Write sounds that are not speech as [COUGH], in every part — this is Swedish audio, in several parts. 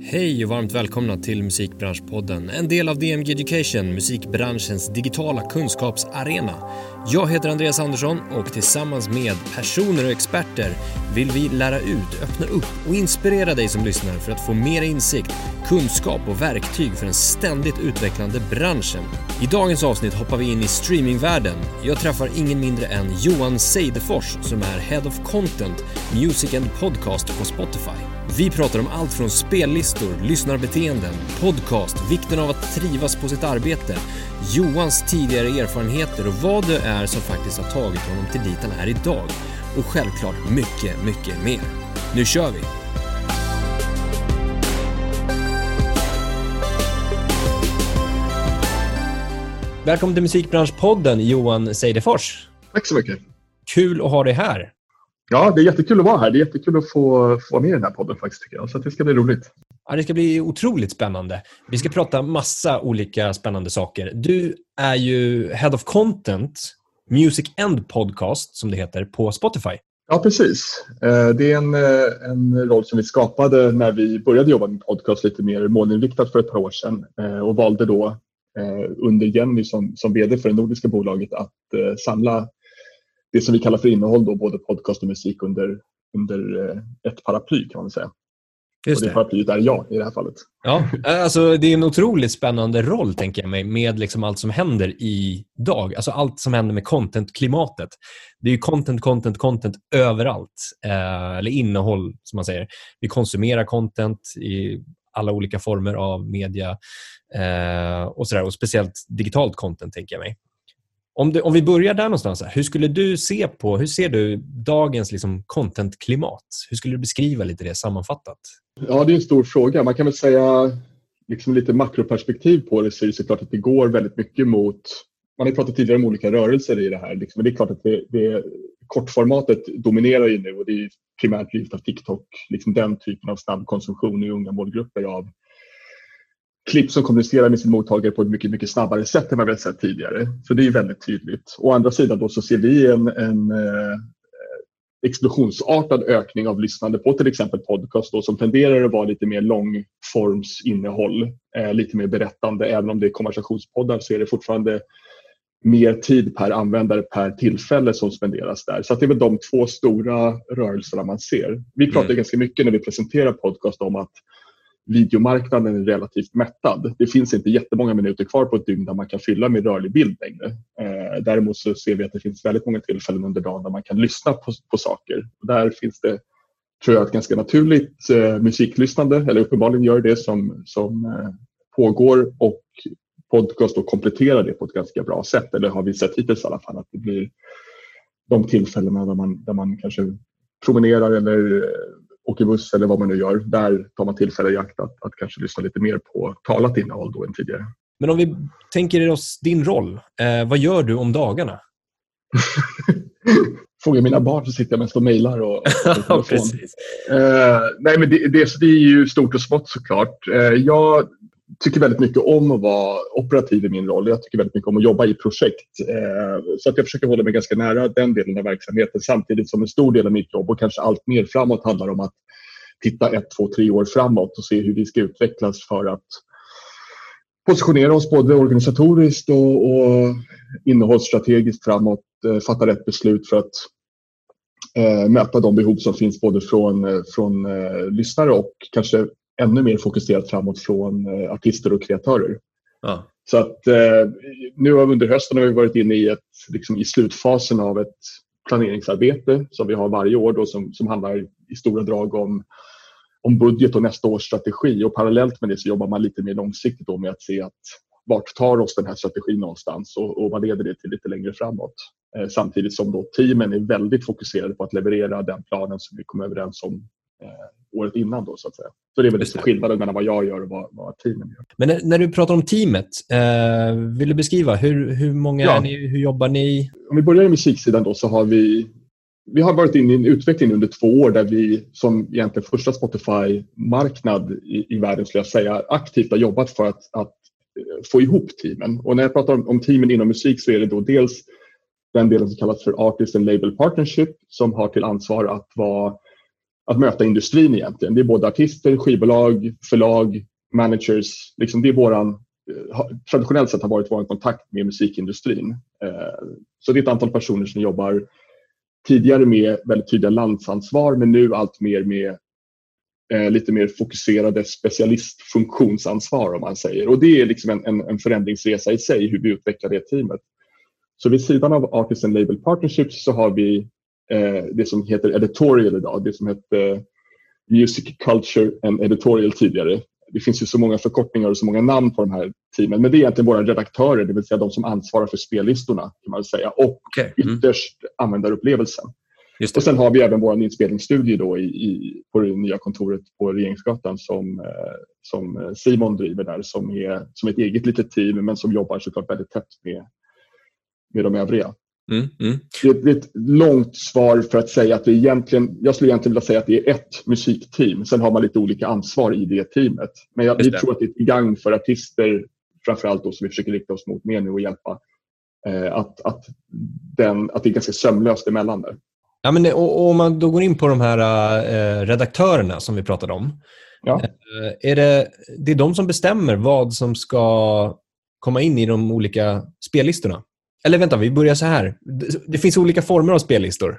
Hej och varmt välkomna till Musikbranschpodden, en del av DMG Education, musikbranschens digitala kunskapsarena. Jag heter Andreas Andersson och tillsammans med personer och experter vill vi lära ut, öppna upp och inspirera dig som lyssnar för att få mer insikt, kunskap och verktyg för den ständigt utvecklande branschen. I dagens avsnitt hoppar vi in i streamingvärlden. Jag träffar ingen mindre än Johan Seidefors som är Head of Content, Music and Podcast på Spotify. Vi pratar om allt från spellistor, lyssnarbeteenden, podcast, vikten av att trivas på sitt arbete, Johans tidigare erfarenheter och vad det är som faktiskt har tagit honom till dit han är idag. Och självklart mycket, mycket mer. Nu kör vi! Välkommen till Musikbranschpodden Johan Seidefors. Tack så mycket. Kul att ha dig här. Ja, det är jättekul att vara här. Det är jättekul att få, få vara med i den här podden faktiskt, tycker jag. Så det ska bli roligt. Ja, det ska bli otroligt spännande. Vi ska prata massa olika spännande saker. Du är ju Head of Content, Music and Podcast, som det heter, på Spotify. Ja, precis. Eh, det är en, eh, en roll som vi skapade när vi började jobba med podcast lite mer målinriktat för ett par år sedan eh, och valde då under Jenny som, som vd för det nordiska bolaget att samla det som vi kallar för innehåll, då, både podcast och musik under, under ett paraply kan man säga. Just och det paraplyet är jag i det här fallet. Ja, alltså det är en otroligt spännande roll, tänker jag mig, med liksom allt som händer idag. Alltså allt som händer med content-klimatet. Det är content, content, content överallt. Eh, eller innehåll, som man säger. Vi konsumerar content i alla olika former av media eh, och, sådär, och speciellt digitalt content, tänker jag mig. Om, du, om vi börjar där någonstans, hur skulle du se på, hur ser du dagens liksom, content-klimat? Hur skulle du beskriva lite det sammanfattat? Ja, det är en stor fråga. Man kan väl säga liksom lite makroperspektiv på det så är det såklart att det går väldigt mycket mot man har pratat tidigare om olika rörelser i det här. Liksom. Men det är klart att det, det, kortformatet dominerar ju nu och det är primärt drivet av TikTok. Liksom den typen av snabbkonsumtion i unga målgrupper av klipp som kommunicerar med sin mottagare på ett mycket, mycket snabbare sätt än vad vi har sett tidigare. Så det är väldigt tydligt. Å andra sidan då så ser vi en, en eh, explosionsartad ökning av lyssnande på till exempel podcast då, som tenderar att vara lite mer långformsinnehåll, eh, lite mer berättande. Även om det är konversationspoddar så är det fortfarande mer tid per användare per tillfälle som spenderas där. Så det är väl de två stora rörelserna man ser. Vi pratar mm. ganska mycket när vi presenterar podcast om att videomarknaden är relativt mättad. Det finns inte jättemånga minuter kvar på ett dygn där man kan fylla med rörlig bild längre. Eh, däremot så ser vi att det finns väldigt många tillfällen under dagen där man kan lyssna på, på saker. Där finns det, tror jag, ett ganska naturligt eh, musiklyssnande, eller uppenbarligen gör det som, som eh, pågår och podcast och kompletterar det på ett ganska bra sätt. Eller har vi sett hittills i alla fall att det blir de tillfällena där man, där man kanske promenerar eller eh, åker buss eller vad man nu gör, där tar man tillfälle i akt att, att kanske lyssna lite mer på talat innehåll då än tidigare. Men om vi tänker oss din roll, eh, vad gör du om dagarna? [LAUGHS] Frågar mina barn så sitter jag mest och mejlar och, och [LAUGHS] Precis. Eh, nej, men det, det, det, är ju stort och smått såklart. Eh, jag tycker väldigt mycket om att vara operativ i min roll. Jag tycker väldigt mycket om att jobba i projekt. Eh, så att jag försöker hålla mig ganska nära den delen av verksamheten samtidigt som en stor del av mitt jobb och kanske allt mer framåt handlar om att titta ett, två, tre år framåt och se hur vi ska utvecklas för att positionera oss både organisatoriskt och, och innehållsstrategiskt framåt, eh, fatta rätt beslut för att eh, möta de behov som finns både från, eh, från eh, lyssnare och kanske ännu mer fokuserat framåt från eh, artister och kreatörer. Ja. Så att eh, nu under hösten har vi varit inne i, ett, liksom i slutfasen av ett planeringsarbete som vi har varje år då, som, som handlar i stora drag om, om budget och nästa års strategi. Och parallellt med det så jobbar man lite mer långsiktigt då med att se att vart tar oss den här strategin någonstans och, och vad leder det till lite längre framåt. Eh, samtidigt som då teamen är väldigt fokuserade på att leverera den planen som vi kom överens om året innan. Då, så, att säga. så det är väl lite skillnaden mellan vad jag gör och vad, vad teamen gör. Men när, när, du pratar om teamet, eh, vill du beskriva hur, hur många ja. är ni? Hur jobbar ni? Om vi börjar med musiksidan då så har vi vi har varit inne i en utveckling under två år där vi som egentligen första Spotify-marknad i, i världen skulle jag säga aktivt har jobbat för att, att eh, få ihop teamen. Och när jag pratar om, om teamen inom musik så är det då dels den delen som kallas för Artist and Label Partnership som har till ansvar att vara att möta industrin egentligen. Det är både artister, skivbolag, förlag, managers. Liksom det är våran, eh, traditionellt sett har varit vår kontakt med musikindustrin. Eh, så det är ett antal personer som jobbar tidigare med väldigt tydliga landsansvar men nu allt mer med eh, lite mer fokuserade specialistfunktionsansvar om man säger. Och det är liksom en, en, en förändringsresa i sig hur vi utvecklar det teamet. Så vid sidan av Artisan and Label Partnerships så har vi eh, det som heter editorial idag, det som hette Music Culture and Editorial tidigare. Det finns ju så många förkortningar och så många namn på de här teamen, men det är egentligen våra redaktörer, det vill säga de som ansvarar för spellistorna kan man säga och okay. mm. ytterst användarupplevelsen. Och sen har vi även vår inspelningsstudio då i, i, på det nya kontoret på Regeringsgatan som, eh, som Simon driver där som är som ett eget litet team men som jobbar såklart väldigt tätt med, med de övriga. Mm, mm. Det, är ett långt svar för att säga att det egentligen, jag skulle egentligen vilja säga att det är ett musikteam. Sen har man lite olika ansvar i det teamet. Men jag, vi tror att det är till gagn för artister, framförallt då som vi försöker rikta oss mot mer nu och hjälpa, eh, att, att, den, att det är ganska sömlöst emellan där. Ja, men, och, och om man då går in på de här eh, redaktörerna som vi pratade om. Ja. Eh, är det, det är de som bestämmer vad som ska komma in i de olika spellistorna? Eller vänta, vi börjar så här. Det, finns olika former av spellistor.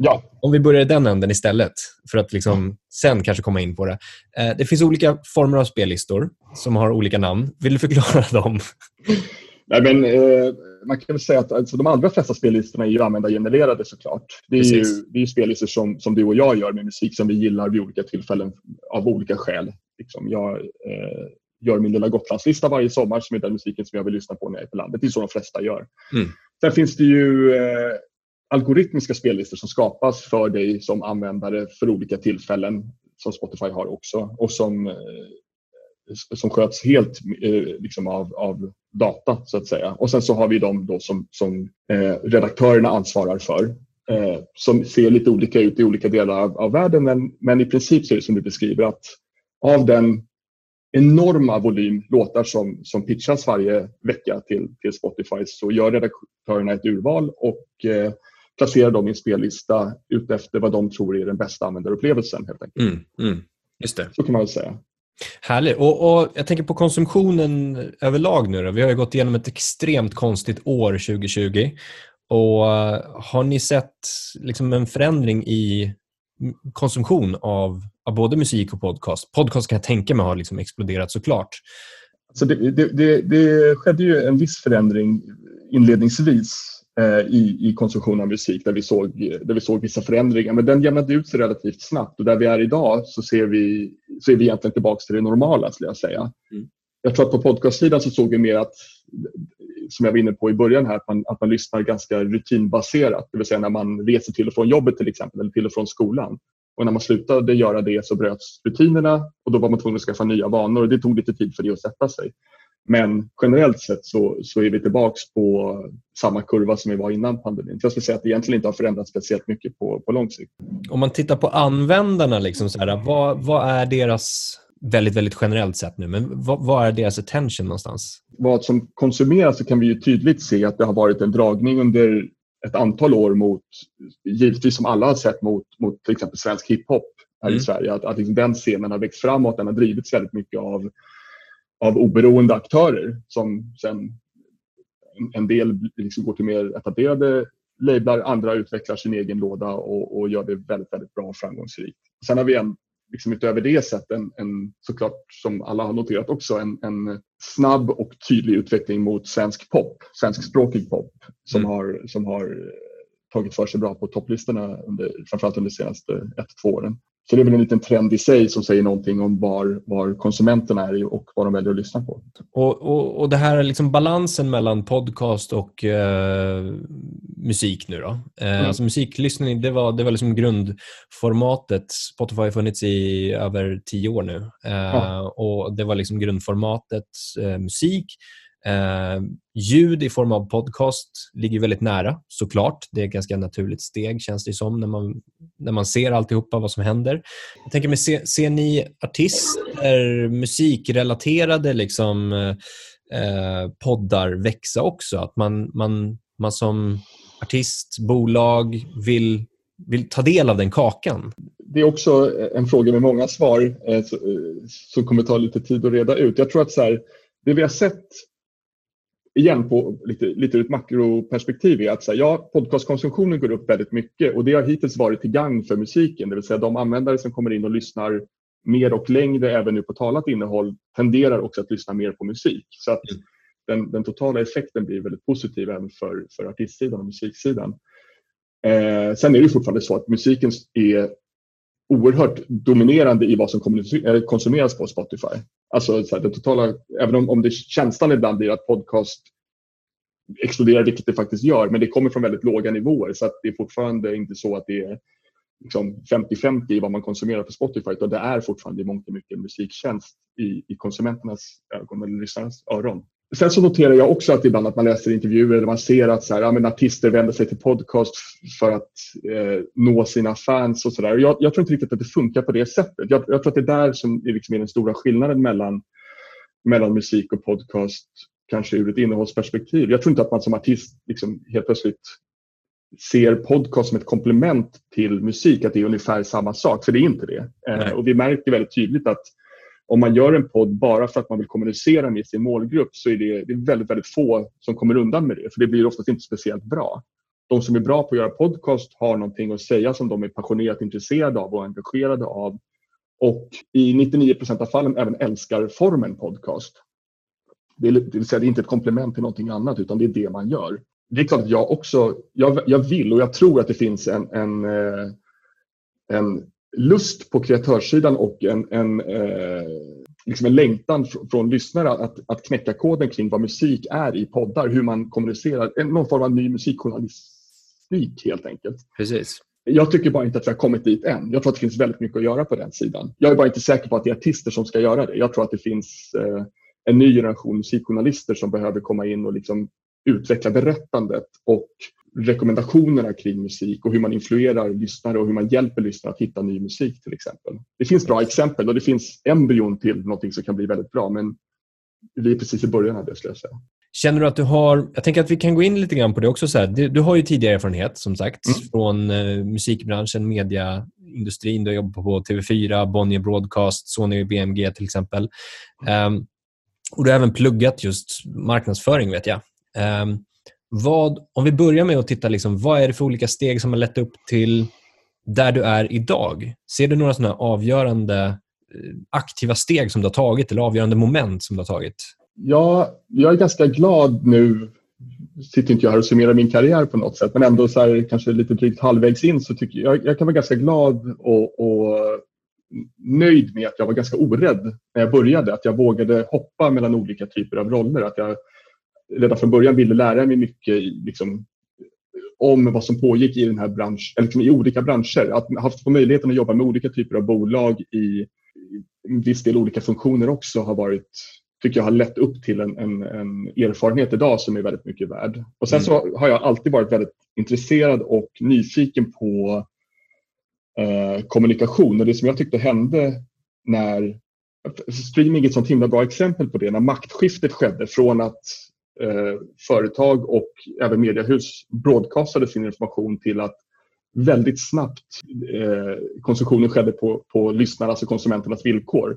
Ja. Om vi börjar i den änden istället, för att liksom sen kanske komma in på det. Eh, det finns olika former av spellistor som har olika namn. Vill du förklara [LAUGHS] dem? Nej, men, eh, man kan väl säga att alltså, de allra flesta spellistorna är ju användargenererade såklart. Det är Precis. ju det är spellistor som, som du och jag gör med musik som vi gillar vid olika tillfällen av olika skäl. Liksom, jag eh, gör min lilla Gotlandslista varje sommar som är den musiken som jag vill lyssna på när jag är på landet. Det är så de flesta gör. Mm. Sen finns det ju eh, algoritmiska spellistor som skapas för dig som användare för olika tillfällen som Spotify har också och som eh, som sköts helt eh, liksom av, av data så att säga. Och sen så har vi de då som, som eh, redaktörerna ansvarar för eh, som ser lite olika ut i olika delar av, av världen men, men i princip så är det som du beskriver att av den enorma volym låtar som, som pitchas varje vecka till, till Spotify så gör redaktörerna ett urval och eh, placerar dem i en spellista utefter vad de tror är den bästa användarupplevelsen. Helt enkelt. Mm, mm, just det. Så kan man väl säga. Härligt. Och, och, jag tänker på konsumtionen överlag nu. Då. Vi har ju gått igenom ett extremt konstigt år 2020. Och uh, Har ni sett liksom en förändring i konsumtion av, av både musik och podcast? Podcast kan jag tänka mig har liksom exploderat såklart. Så det, det, det, det skedde ju en viss förändring inledningsvis Eh, i, i konsumtion av musik där vi, såg, där vi såg vissa förändringar. Men den jämnade ut sig relativt snabbt och där vi är idag så, ser vi, så är vi egentligen tillbaka till det normala skulle jag säga. Mm. Jag tror att på podcastsidan så såg vi mer att, som jag var inne på i början här, att man, att man lyssnar ganska rutinbaserat. Det vill säga när man reser till och från jobbet till exempel eller till och från skolan. Och när man slutade göra det så bröts rutinerna och då var man tvungen att skaffa nya vanor och det tog lite tid för det att sätta sig. Men generellt sett så, så är vi tillbaka på samma kurva som vi var innan pandemin. Så jag skulle säga att det egentligen inte har förändrats speciellt mycket på, på lång sikt. Om man tittar på användarna, liksom så här, vad, vad är deras väldigt, väldigt generellt sett nu, men vad, vad, är deras attention någonstans? Vad som konsumeras så kan vi ju tydligt se att det har varit en dragning under ett antal år mot, givetvis som alla har sett, mot, mot till exempel svensk hiphop här mm. i Sverige. Att, att liksom den scenen har växt framåt, den har drivits väldigt mycket av av oberoende aktörer som sen en del liksom går till mer etablerade lablar, andra utvecklar sin egen låda och, och gör det väldigt, väldigt bra och framgångsrikt. Sen har vi en, liksom utöver det sett en, en, såklart som alla har noterat också, en, en snabb och tydlig utveckling mot svensk pop, svenskspråkig pop som, mm. har, som har tagit för sig bra på topplistorna under, framförallt under de senaste ett, två åren. Så det är väl en liten trend i sig som säger någonting om var, var konsumenterna är och vad de väljer att lyssna på. Och, och, och det här liksom balansen mellan podcast och eh, musik nu då? Eh, mm. Alltså musiklyssning, det var, det var liksom grundformatet. Spotify har funnits i över tio år nu. Eh, och Det var liksom grundformatet eh, musik. Eh, ljud i form av podcast ligger väldigt nära såklart. Det är ett ganska naturligt steg känns det som när man, när man ser alltihopa vad som händer. Jag tänker mig, ser, ser ni artister, musikrelaterade liksom, poddar växa också? Att man, man, man som artist, bolag vill, vill ta del av den kakan? det är också en fråga med många svar eh, som kommer ta lite tid att reda ut. Jag tror att så här, det vi har sett igen på lite, lite ur ett makroperspektiv är att så här, ja, podcastkonsumtionen går upp väldigt mycket och det har hittills varit till gagn för musiken, det vill säga de användare som kommer in och lyssnar mer och längre även nu på talat innehåll tenderar också att lyssna mer på musik. Så att mm den, den totala effekten blir väldigt positiv även för, för artistsidan och musiksidan. Eh, sen är det fortfarande så att musiken är oerhört dominerande i vad som konsumeras på Spotify. Alltså så här, den totala, även om, om det känslan ibland blir att podcast exploderar, vilket det faktiskt gör, men det kommer från väldigt låga nivåer så att det är fortfarande inte så att det är liksom 50-50 i vad man konsumerar på Spotify utan det är fortfarande i mångt och mycket musiktjänst i, i konsumenternas ögon eller lyssnarnas öron. Sen så noterar jag också att ibland att man läser intervjuer där man ser att så här, ja, artister vänder sig till podcast för att eh, nå sina fans och sådär. Jag, jag tror inte riktigt att det funkar på det sättet. Jag, jag tror att det är där som är, liksom den stora skillnaden mellan, mellan musik och podcast, kanske ur ett innehållsperspektiv. Jag tror inte att man som artist liksom helt plötsligt ser podcast som ett komplement till musik, att det är ungefär samma sak, för det är inte det. Eh, och vi märker väldigt tydligt att om man gör en podd bara för att man vill kommunicera med sin målgrupp så är det, det är väldigt, väldigt få som kommer undan med det, för det blir oftast inte speciellt bra. De som är bra på att göra podcast har någonting att säga som de är passionerat intresserade av och engagerade av och i 99 procent av fallen även älskar formen podcast. Det, är, det vill säga, det är inte ett komplement till någonting annat utan det är det man gör. Det är klart att jag också, jag, jag vill och jag tror att det finns en, en, eh, en lust på kreatörssidan och en, en, eh, liksom en längtan fr från lyssnare att, att knäcka koden kring vad musik är i poddar, hur man kommunicerar, någon form av ny musikjournalistik helt enkelt. Precis. Jag tycker bara inte att vi har kommit dit än. Jag tror att det finns väldigt mycket att göra på den sidan. Jag är bara inte säker på att det är artister som ska göra det. Jag tror att det finns eh, en ny generation musikjournalister som behöver komma in och liksom utveckla berättandet och rekommendationerna kring musik och hur man influerar lyssnare och hur man hjälper lyssnare att hitta ny musik till exempel. Det finns bra exempel och det finns embryon till någonting som kan bli väldigt bra men vi är precis i början av det skulle jag säga. Känner du att du har, jag tänker att vi kan gå in lite grann på det också. Så här. Du, du har ju tidigare erfarenhet som sagt mm. från eh, musikbranschen, mediaindustrin. Du har jobbat på TV4, Bonnier Broadcast, Sony BMG till exempel. Um, och du har även pluggat just marknadsföring vet jag. Um, vad, om vi börjar med att titta, liksom, vad är det för olika steg som har lett upp till där du är idag? Ser du några sådana avgörande eh, aktiva steg som du har tagit eller avgörande moment som du har tagit? Ja, jag är ganska glad nu sitter inte jag här och summerar min karriär på något sätt, men ändå så här, kanske lite drygt halvvägs in så tycker jag, jag kan vara ganska glad och, och, nöjd med att jag var ganska orädd när jag började, att jag vågade hoppa mellan olika typer av roller, att jag redan från början ville lära mig mycket liksom, om vad som pågick i den här branschen, eller liksom i olika branscher. Att haft möjligheten att jobba med olika typer av bolag i en viss del olika funktioner också har varit, tycker jag har lett upp till en, en, en erfarenhet idag som är väldigt mycket värd. Och sen mm. så har jag alltid varit väldigt intresserad och nyfiken på eh, kommunikation och det som jag tyckte hände när Streaming är ett sånt himla bra exempel på det, när maktskiftet skedde från att Eh, företag och även mediehus broadcastade sin information till att väldigt snabbt eh, konsumtionen skedde på, på lyssnarnas och konsumenternas villkor.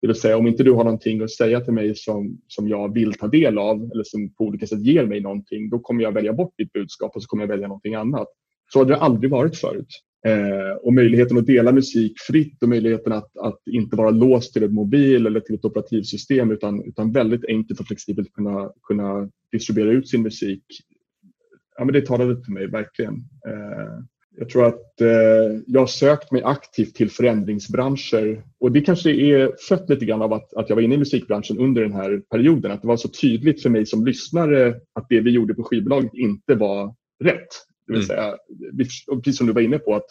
Det vill säga om inte du har någonting att säga till mig som, som jag vill ta del av eller som på olika sätt ger mig någonting, då kommer jag välja bort ditt budskap och så kommer jag välja någonting annat. Så har det aldrig varit förut. Eh, och möjligheten att dela musik fritt och möjligheten att, att inte vara låst till en mobil eller till ett operativsystem utan, utan väldigt enkelt och flexibelt kunna, kunna distribuera ut sin musik. Ja, men det talade till mig verkligen. Eh, jag tror att eh, jag har sökt mig aktivt till förändringsbranscher och det kanske är fött lite grann av att, att jag var inne i musikbranschen under den här perioden. Att det var så tydligt för mig som lyssnare att det vi gjorde på skivbolaget inte var rätt. Det vill mm. säga, precis som du var inne på, att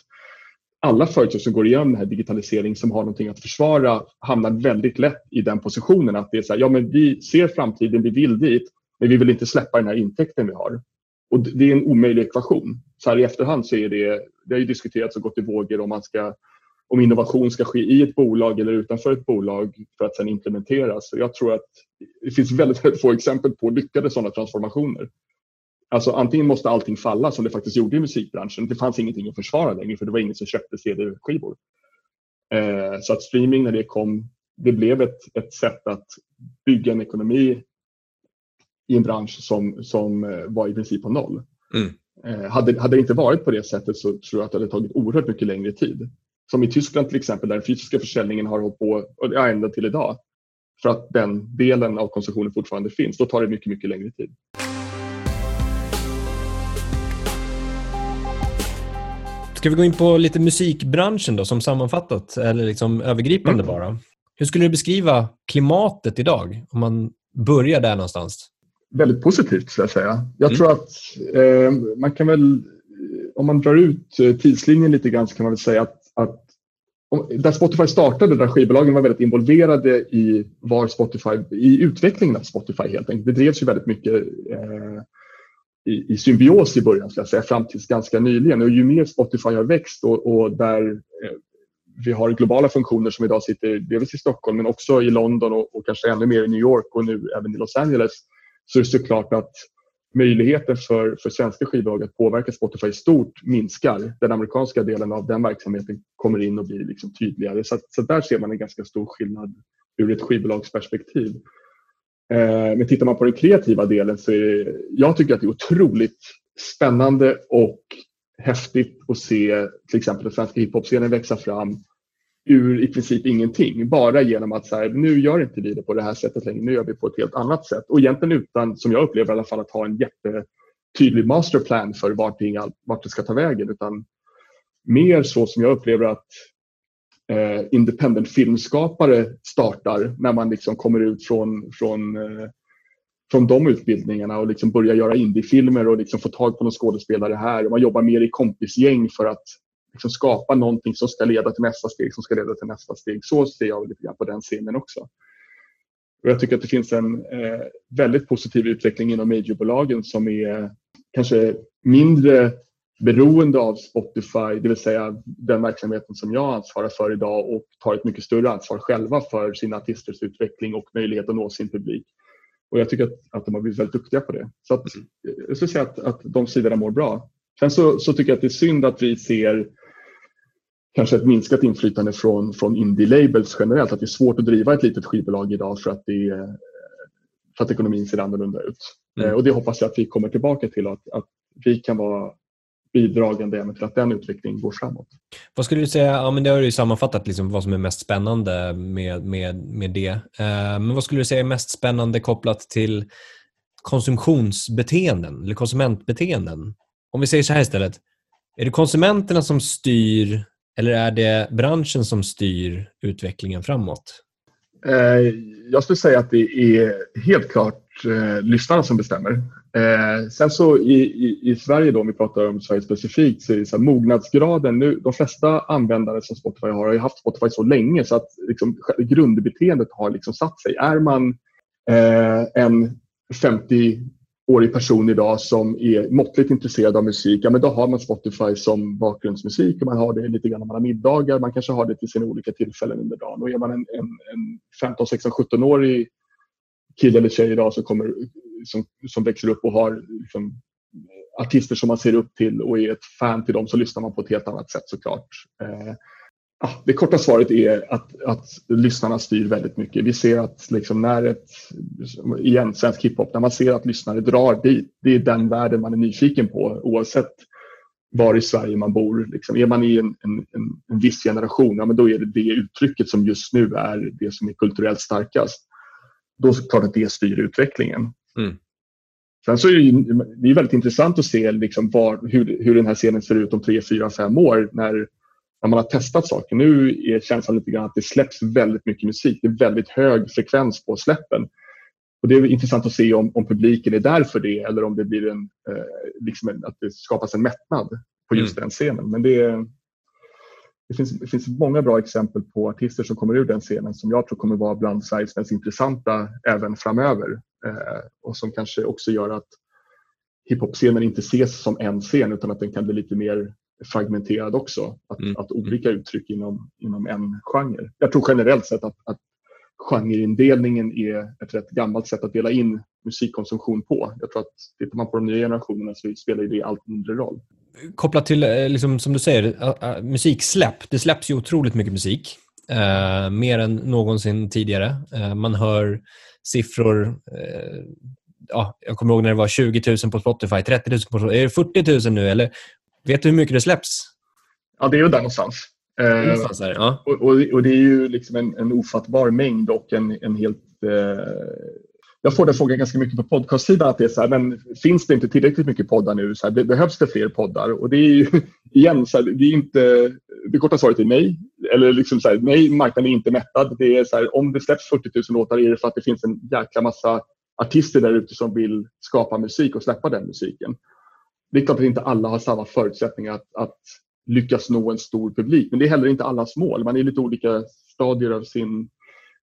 alla företag som går igenom den här digitaliseringen som har någonting att försvara hamnar väldigt lätt i den positionen att det är så här, ja men vi ser framtiden, vi vill dit, men vi vill inte släppa den här intäkten vi har. Och det är en omöjlig ekvation. Så här i efterhand så är det, det har ju diskuterats och gått i vågor om man ska om innovation ska ske i ett bolag eller utanför ett bolag för att sedan implementeras. Så jag tror att det finns väldigt, väldigt få exempel på lyckade sådana transformationer. Alltså antingen måste allting falla som det faktiskt gjorde i musikbranschen. Det fanns ingenting att försvara längre för det var ingen som köpte CD-skivor. Eh, så att streaming när det kom, det blev ett, ett sätt att bygga en ekonomi i en bransch som, som eh, var i princip på noll. Mm. Eh, hade, hade det inte varit på det sättet så tror jag att det hade tagit oerhört mycket längre tid. Som i Tyskland till exempel där den fysiska försäljningen har hållit på ja, ända till idag. För att den delen av konsumtionen fortfarande finns. Då tar det mycket, mycket längre tid. Ska vi gå in på lite musikbranschen då som sammanfattat eller liksom övergripande mm. bara? Hur skulle du beskriva klimatet idag om man börjar där någonstans? Väldigt positivt skulle jag säga. Jag mm. tror att eh, man kan väl, om man drar ut eh, tidslinjen lite grann så kan man väl säga att, att där Spotify startade, där skivbolagen var väldigt involverade i, var Spotify, i utvecklingen av Spotify helt enkelt. Det drevs ju väldigt mycket eh, i, i symbios i början, ska jag säga, fram tills ganska nyligen. Och ju mer Spotify har växt och, och där eh, vi har globala funktioner som idag sitter delvis i Stockholm men också i London och, och, kanske ännu mer i New York och nu även i Los Angeles så är det såklart att möjligheten för, för svenska skivbolag att påverka Spotify stort minskar. Den amerikanska delen av den verksamheten kommer in och blir liksom tydligare. Så, så där ser man en ganska stor skillnad ur ett skivbolagsperspektiv. Eh, men tittar man på den kreativa delen så är det, jag tycker att det är otroligt spännande och häftigt att se till exempel den svenska hiphop-scenen växa fram ur i princip ingenting. Bara genom att så här, nu gör inte vi det på det här sättet längre, nu gör vi på ett helt annat sätt. Och egentligen utan, som jag upplever i alla fall, att ha en jättetydlig masterplan för vart, vart det ska ta vägen. Utan mer så som jag upplever att eh, independent filmskapare startar när man liksom kommer ut från, från, eh, från de utbildningarna och liksom börjar göra indiefilmer och liksom få tag på någon skådespelare här. Och man jobbar mer i kompisgäng för att liksom skapa någonting som ska leda till nästa steg, som ska leda till nästa steg. Så ser jag lite grann på den scenen också. Och jag tycker att det finns en eh, väldigt positiv utveckling inom majorbolagen som är kanske mindre beroende av Spotify, det vill säga den verksamheten som jag ansvarar för idag och tar ett mycket större ansvar själva för sina artisters utveckling och möjlighet att nå sin publik. Och jag tycker att, att de har blivit väldigt duktiga på det. Så att, jag skulle säga att, att de sidorna mår bra. Sen så, så tycker jag att det är synd att vi ser kanske ett minskat inflytande från, från indie-labels generellt. Att det är svårt att driva ett litet skivbolag idag för att, det, för att ekonomin ser annorlunda ut. Mm. Eh, och det hoppas jag att vi kommer tillbaka till att, att vi kan vara bidragande även till att den utvecklingen går framåt. Vad skulle du säga, ja, men det har du sammanfattat liksom vad som är mest spännande med, med, med det. Eh, men vad skulle du säga är mest spännande kopplat till konsumtionsbeteenden eller konsumentbeteenden? Om vi säger så här istället. Är det konsumenterna som styr eller är det branschen som styr utvecklingen framåt? Eh, jag skulle säga att det är helt klart eh, lyssnarna som bestämmer. Eh, sen så i, i, i, Sverige då, om vi pratar om Sverige specifikt, så är det så här, mognadsgraden nu, de flesta användare som Spotify har har ju haft Spotify så länge så att liksom, grundbeteendet har liksom satt sig. Är man eh, en 50 årig person idag som är måttligt intresserad av musik, ja men då har man Spotify som bakgrundsmusik och man har det lite grann när man har middagar, man kanske har det till sina olika tillfällen under dagen. Och är man en, en, en 15, 16, 17-årig kille eller tjej idag som, kommer, som, som växer upp och har liksom, artister som man ser upp till och är ett fan till dem så lyssnar man på ett helt annat sätt såklart. Eh, det korta svaret är att, att lyssnarna styr väldigt mycket. Vi ser att liksom när ett, igen svensk hiphop, när man ser att lyssnare drar dit, det är den världen man är nyfiken på oavsett var i Sverige man bor. Liksom, är man i en, en, en, en viss generation, ja, men då är det det uttrycket som just nu är det som är kulturellt starkast. Då är det klart att det styr utvecklingen. Mm. Sen så är det, är väldigt intressant att se liksom var, hur, hur den här scenen ser ut om tre, fyra, fem år när när man har testat saker. Nu är känslan lite grann att det släpps väldigt mycket musik. Det är väldigt hög frekvens på släppen. Och det är intressant att se om, om publiken är där för det eller om det blir en, eh, liksom en, att det skapas en mättnad på just mm. den scenen. Men det, det, finns, det finns många bra exempel på artister som kommer ur den scenen som jag tror kommer vara bland Sveriges mest intressanta även framöver. Eh, och som kanske också gör att hiphop-scenen inte ses som en scen utan att den kan bli lite mer fragmenterad också. Att, mm. att olika uttryck inom, inom en genre. Jag tror generellt sett att, att genreindelningen är ett rätt gammalt sätt att dela in musikkonsumtion på. Jag tror att tittar man på de nya generationerna så spelar det allt mindre roll. Kopplat till, eh, liksom, som du säger, musiksläpp. Det släpps ju otroligt mycket musik. Eh, mer än någonsin tidigare. Eh, man hör siffror. Eh, ja, jag kommer ihåg när det var 20 000 på Spotify, 30 000 på Spotify. Är det 40 000 nu? Eller vet du hur mycket det släpps? Ja, det är ju där någonstans. Eh, någonstans är, ja. och, och, och, det är ju liksom en, en ofattbar mängd och en, en helt eh, jag får den frågan ganska mycket på podcastsidan. Att det är så här, men finns det inte tillräckligt mycket poddar nu? Så här, behövs det fler poddar? Och det är ju [LAUGHS] igen, så här, det, är inte, det korta svaret är nej. Eller liksom så här, nej, marknaden är inte mättad. Det är så här, om det släpps 40 000 låtar är det för att det finns en jäkla massa artister där ute som vill skapa musik och släppa den musiken. Det är klart att inte alla har samma förutsättningar att, att lyckas nå en stor publik. Men det är heller inte allas mål. Man är i lite olika stadier av sin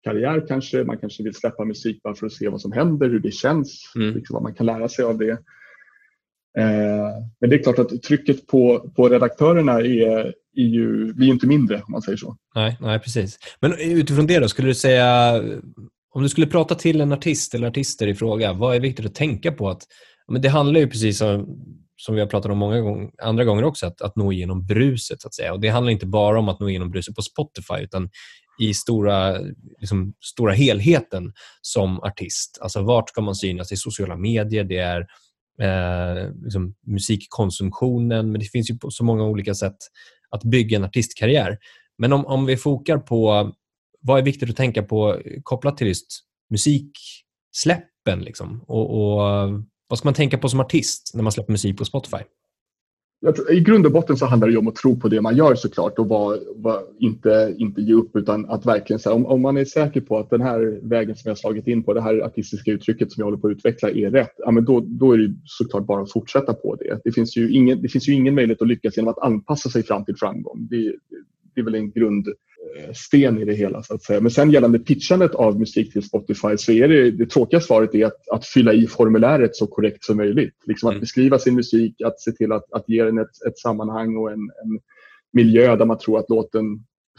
karriär kanske. Man kanske vill släppa musik bara för att se vad som händer, hur det känns, mm. liksom vad man kan lära sig av det. Eh, men det är klart att trycket på, på redaktörerna är, är ju, blir inte mindre om man säger så. Nej, nej, precis. Men utifrån det då, skulle du säga, om du skulle prata till en artist eller artister i fråga, vad är viktigt att tänka på? Att, men det handlar ju precis om, som vi har pratat om många gånger, andra gånger också, att, att nå igenom bruset. så att säga. Och Det handlar inte bara om att nå igenom bruset på Spotify, utan i stora, liksom, stora helheten som artist. Alltså vart ska man synas? I sociala medier, det är eh, liksom, musikkonsumtionen, men det finns ju så många olika sätt att bygga en artistkarriär. Men om, om vi fokar på vad är viktigt att tänka på kopplat till just musiksläppen liksom, och, och vad ska man tänka på som artist när man släpper musik på Spotify? Tror, I grund och botten så handlar det ju om att tro på det man gör såklart och var, var, inte, inte ge upp utan att verkligen säga om, om man är säker på att den här vägen som jag slagit in på, det här artistiska uttrycket som jag håller på att utveckla är rätt, ja, men då, då är det såklart bara att fortsätta på det. Det finns ju ingen, det finns ju ingen möjlighet att lyckas genom att anpassa sig fram till framgång. Det, det är väl en grund, sten i det hela. Så att säga. Men sen gällande pitchandet av musik till Spotify så är det, det tråkiga svaret är att, att fylla i formuläret så korrekt som möjligt. Liksom att mm. beskriva sin musik, att se till att, att ge den ett, ett sammanhang och en, en miljö där man tror att låten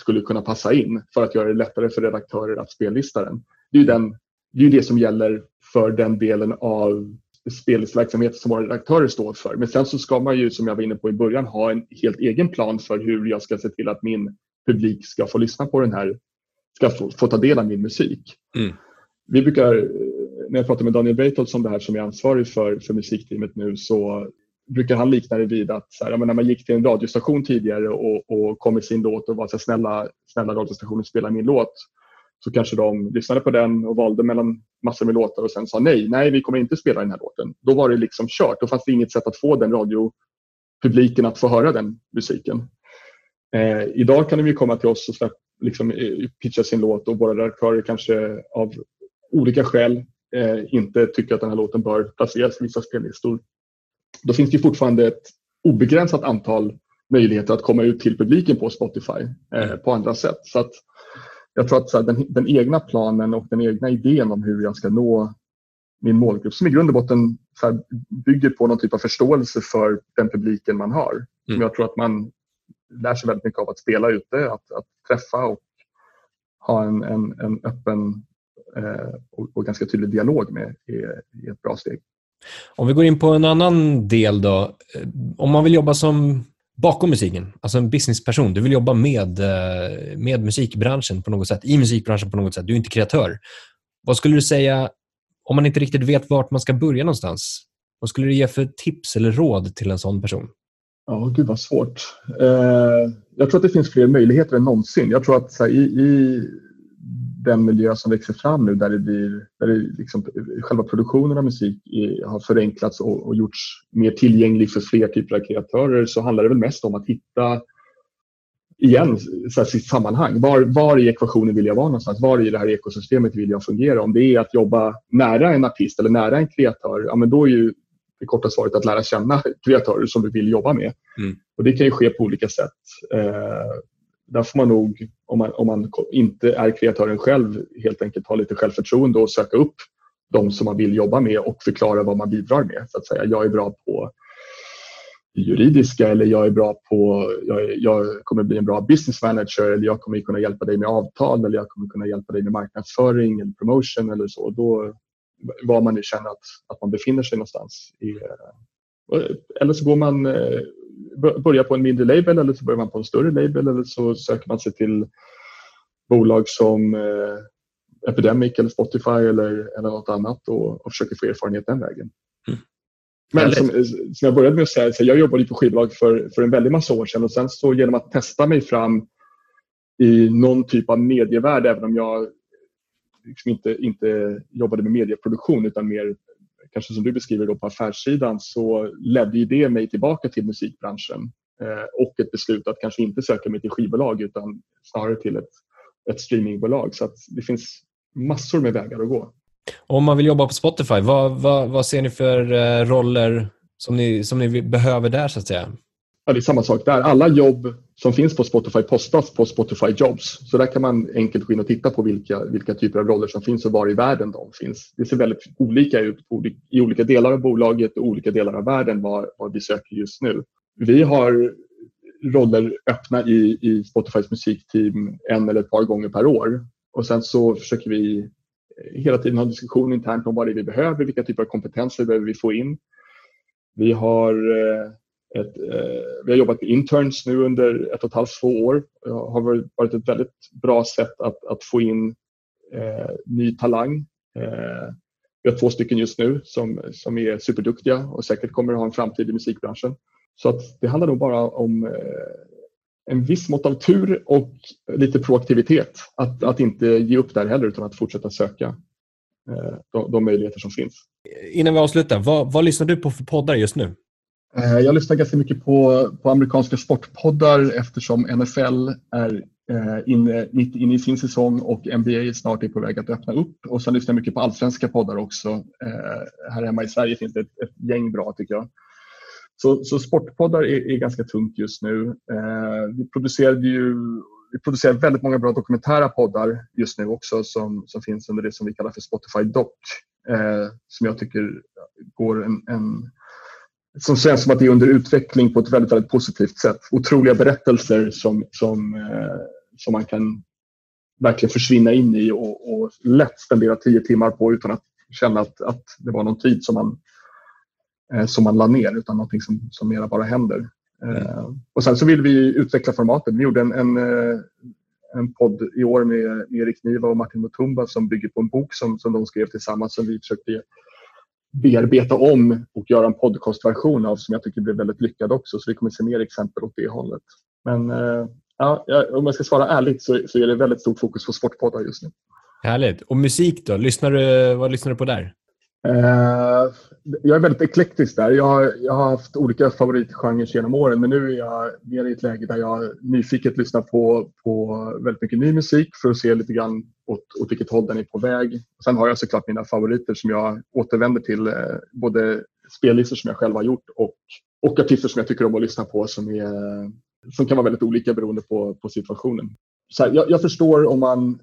skulle kunna passa in för att göra det lättare för redaktörer att spellista den. Det är den, det, är det som gäller för den delen av spelverksamhet som våra redaktörer står för. Men sen så ska man ju, som jag var inne på i början, ha en helt egen plan för hur jag ska se till att min publik ska få lyssna på den här, ska få, få ta del av min musik. Mm. Vi brukar, när jag pratar med Daniel Breitholtz om det här som är ansvarig för, för musikteamet nu så brukar han likna det vid att så här, när man gick till en radiostation tidigare och, och kom med sin låt och var så här, snälla, snälla radiostationen spela min låt så kanske de lyssnade på den och valde mellan massor med låtar och sen sa nej, nej vi kommer inte spela den här låten. Då var det liksom kört. Då fanns det inget sätt att få den radiopubliken att få höra den musiken. Eh, idag kan de ju komma till oss och släpp, liksom, eh, pitcha sin låt och våra redaktörer kanske av olika skäl eh, inte tycker att den här låten bör placeras i vissa spellistor. Då finns det fortfarande ett obegränsat antal möjligheter att komma ut till publiken på Spotify eh, mm. på andra sätt. Så att jag tror att här, den, den, egna planen och den egna idén om hur jag ska nå min målgrupp som i grund och botten här, bygger på någon typ av förståelse för den publiken man har. Mm. Som jag tror att man lär sig väldigt mycket av att spela ute, att, att träffa och ha en, en, en öppen eh, och, och, ganska tydlig dialog med är, är ett bra steg. Om vi går in på en annan del då. Eh, om man vill jobba som bakom musiken, alltså en businessperson. Du vill jobba med, eh, med musikbranschen på något sätt, i musikbranschen på något sätt. Du är inte kreatör. Vad skulle du säga, om man inte riktigt vet vart man ska börja någonstans, vad skulle du ge för tips eller råd till en sån person? Ja, gud vad svårt. Eh, jag tror att det finns fler möjligheter än någonsin. Jag tror att här, i, i, den miljö som växer fram nu där det blir, där det liksom, själva produktionen av musik är, har förenklats och, och gjorts mer tillgänglig för fler typer av kreatörer så handlar det väl mest om att hitta igen så här, sitt sammanhang. Var, var i ekvationen vill jag vara någonstans? Var i det här ekosystemet vill jag fungera? Om det är att jobba nära en artist eller nära en kreatör, ja, men då är ju det korta svaret att lära känna kreatörer som vi vill jobba med. Mm. Och Det kan ju ske på olika sätt. Eh, där får man nog, om man, om man inte är kreatören själv, helt enkelt ha lite självförtroende och söka upp de som man vill jobba med och förklara vad man bidrar med. Så att säga. Jag är bra på juridiska eller jag är bra på, jag, jag, kommer bli en bra business manager eller jag kommer kunna hjälpa dig med avtal eller jag kommer kunna hjälpa dig med marknadsföring eller promotion eller så. Då, var man nu känner att, att man befinner sig någonstans. I, eh, eller så går man, eh, börja på en mindre label eller så börjar man på en större label eller så söker man sig till bolag som eh, Epidemic eller Spotify eller, eller något annat och, och försöker få erfarenhet den vägen. Mm. Men som, som, jag började med att säga, så jag jobbade på skivbolag för, för en väldig massa år sedan och sen så genom att testa mig fram i någon typ av medievärld, även om jag liksom inte, inte jobbade med medieproduktion utan mer kanske som du beskriver då på affärssidan så ledde det mig tillbaka till musikbranschen eh, och ett beslut att kanske inte söka mig till skivbolag utan snarare till ett, ett streamingbolag. Så det finns massor med vägar att gå. Om man vill jobba på Spotify, vad, vad, vad ser ni för eh, roller som ni, som ni behöver där så att säga? Ja, det är samma sak där. Alla jobb som finns på Spotify postas på Spotify Jobs. Så där kan man enkelt gå in och titta på vilka, vilka typer av roller som finns och var i världen de finns. Det ser väldigt olika ut i olika delar av bolaget och olika delar av världen var, var vi söker just nu. Vi har roller öppna i, i Spotifys musikteam en eller ett par gånger per år. Och sen så försöker vi hela tiden ha diskussion internt om vad det är vi behöver, vilka typer av kompetenser behöver vi få in. Vi har eh, ett, eh, vi har jobbat med interns nu under ett och ett halvt, två år. Det har varit ett väldigt bra sätt att, att få in eh, ny talang. Eh, vi har två stycken just nu som, som är superduktiga och säkert kommer att ha en framtid i musikbranschen. Så att det handlar nog bara om eh, en viss mått av tur och lite proaktivitet. Att, att inte ge upp där heller utan att fortsätta söka eh, de, de möjligheter som finns. Innan vi avslutar, vad, vad lyssnar du på för poddar just nu? Eh, jag lyssnar ganska mycket på, på amerikanska sportpoddar eftersom NFL är eh, inne, mitt inne i sin säsong och NBA snart är på väg att öppna upp. Och sen lyssnar jag mycket på allsvenska poddar också. Eh, här hemma i Sverige finns det ett, ett gäng bra tycker jag. Så, så sportpoddar är, är, ganska tungt just nu. vi, producerade ju, vi producerar väldigt många bra dokumentära poddar just nu också som, som finns under det som vi kallar för Spotify Doc. som jag tycker går en, en som känns som att det är under utveckling på ett väldigt, väldigt positivt sätt. Otroliga berättelser som, som, eh, som man kan verkligen försvinna in i och, och lätt spendera tio timmar på utan att känna att, att det var någon tid som man, eh, som man la ner utan någonting som, som mera bara händer. Eh, och sen så vill vi utveckla formatet. Vi gjorde en, en, eh, en podd i år med, med Erik Niva och Martin Mutumba som bygger på en bok som, som de skrev tillsammans som vi försökte bearbeta om och göra en podcastversion av som jag tycker blev väldigt lyckad också. Så vi kommer se mer exempel åt det hållet. Men eh, ja, om jag ska svara ärligt så, så är det väldigt stort fokus på sportpoddar just nu. Härligt. Och musik då? Lyssnar du, vad lyssnar du på där? Eh, jag är väldigt eklektisk där. Jag har, jag har haft olika favoritgenrer genom åren men nu är jag mer i ett läge där jag nyfiket lyssnar på, på väldigt mycket ny musik för att se lite grann åt, åt vilket håll den är på väg. Sen har jag såklart mina favoriter som jag återvänder till. Eh, både spellistor som jag själv har gjort och, och artister som jag tycker om att lyssna på som, är, som kan vara väldigt olika beroende på, på situationen. Så här, jag, jag förstår om man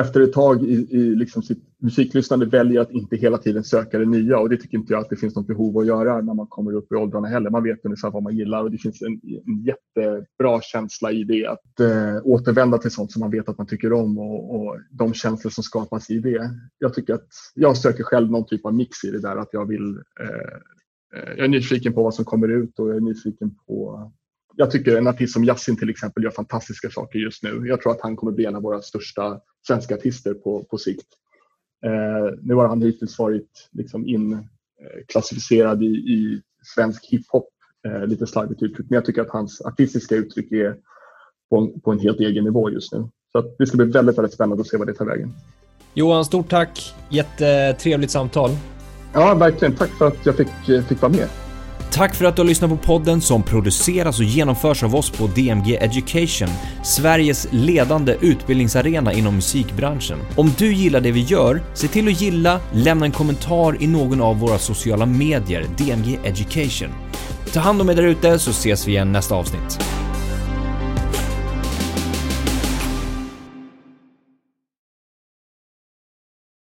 efter ett tag i, i liksom sitt musiklyssnande väljer att inte hela tiden söka det nya och det tycker inte jag att det finns något behov att göra när man kommer upp i åldrarna heller. Man vet ungefär vad man gillar och det finns en, en jättebra känsla i det att eh, återvända till sånt som man vet att man tycker om och, och, de känslor som skapas i det. Jag tycker att jag söker själv någon typ av mix i det där att jag vill eh, eh jag är nyfiken på vad som kommer ut och jag är nyfiken på jag tycker en artist som Yasin till exempel gör fantastiska saker just nu. Jag tror att han kommer bli en av våra största svenska artister på, på sikt. Eh, nu har han hittills varit liksom inklassificerad i, i svensk hiphop, eh, lite slarvigt uttryckt, men jag tycker att hans artistiska uttryck är på en, på en helt egen nivå just nu. Så det ska bli väldigt, väldigt spännande att se vad det tar vägen. Johan, stort tack. Jättetrevligt samtal. Ja, verkligen. Tack för att jag fick, fick vara med. Tack för att du har lyssnat på podden som produceras och genomförs av oss på DMG Education, Sveriges ledande utbildningsarena inom musikbranschen. Om du gillar det vi gör, se till att gilla, lämna en kommentar i någon av våra sociala medier, DMG Education. Ta hand om er därute så ses vi igen nästa avsnitt.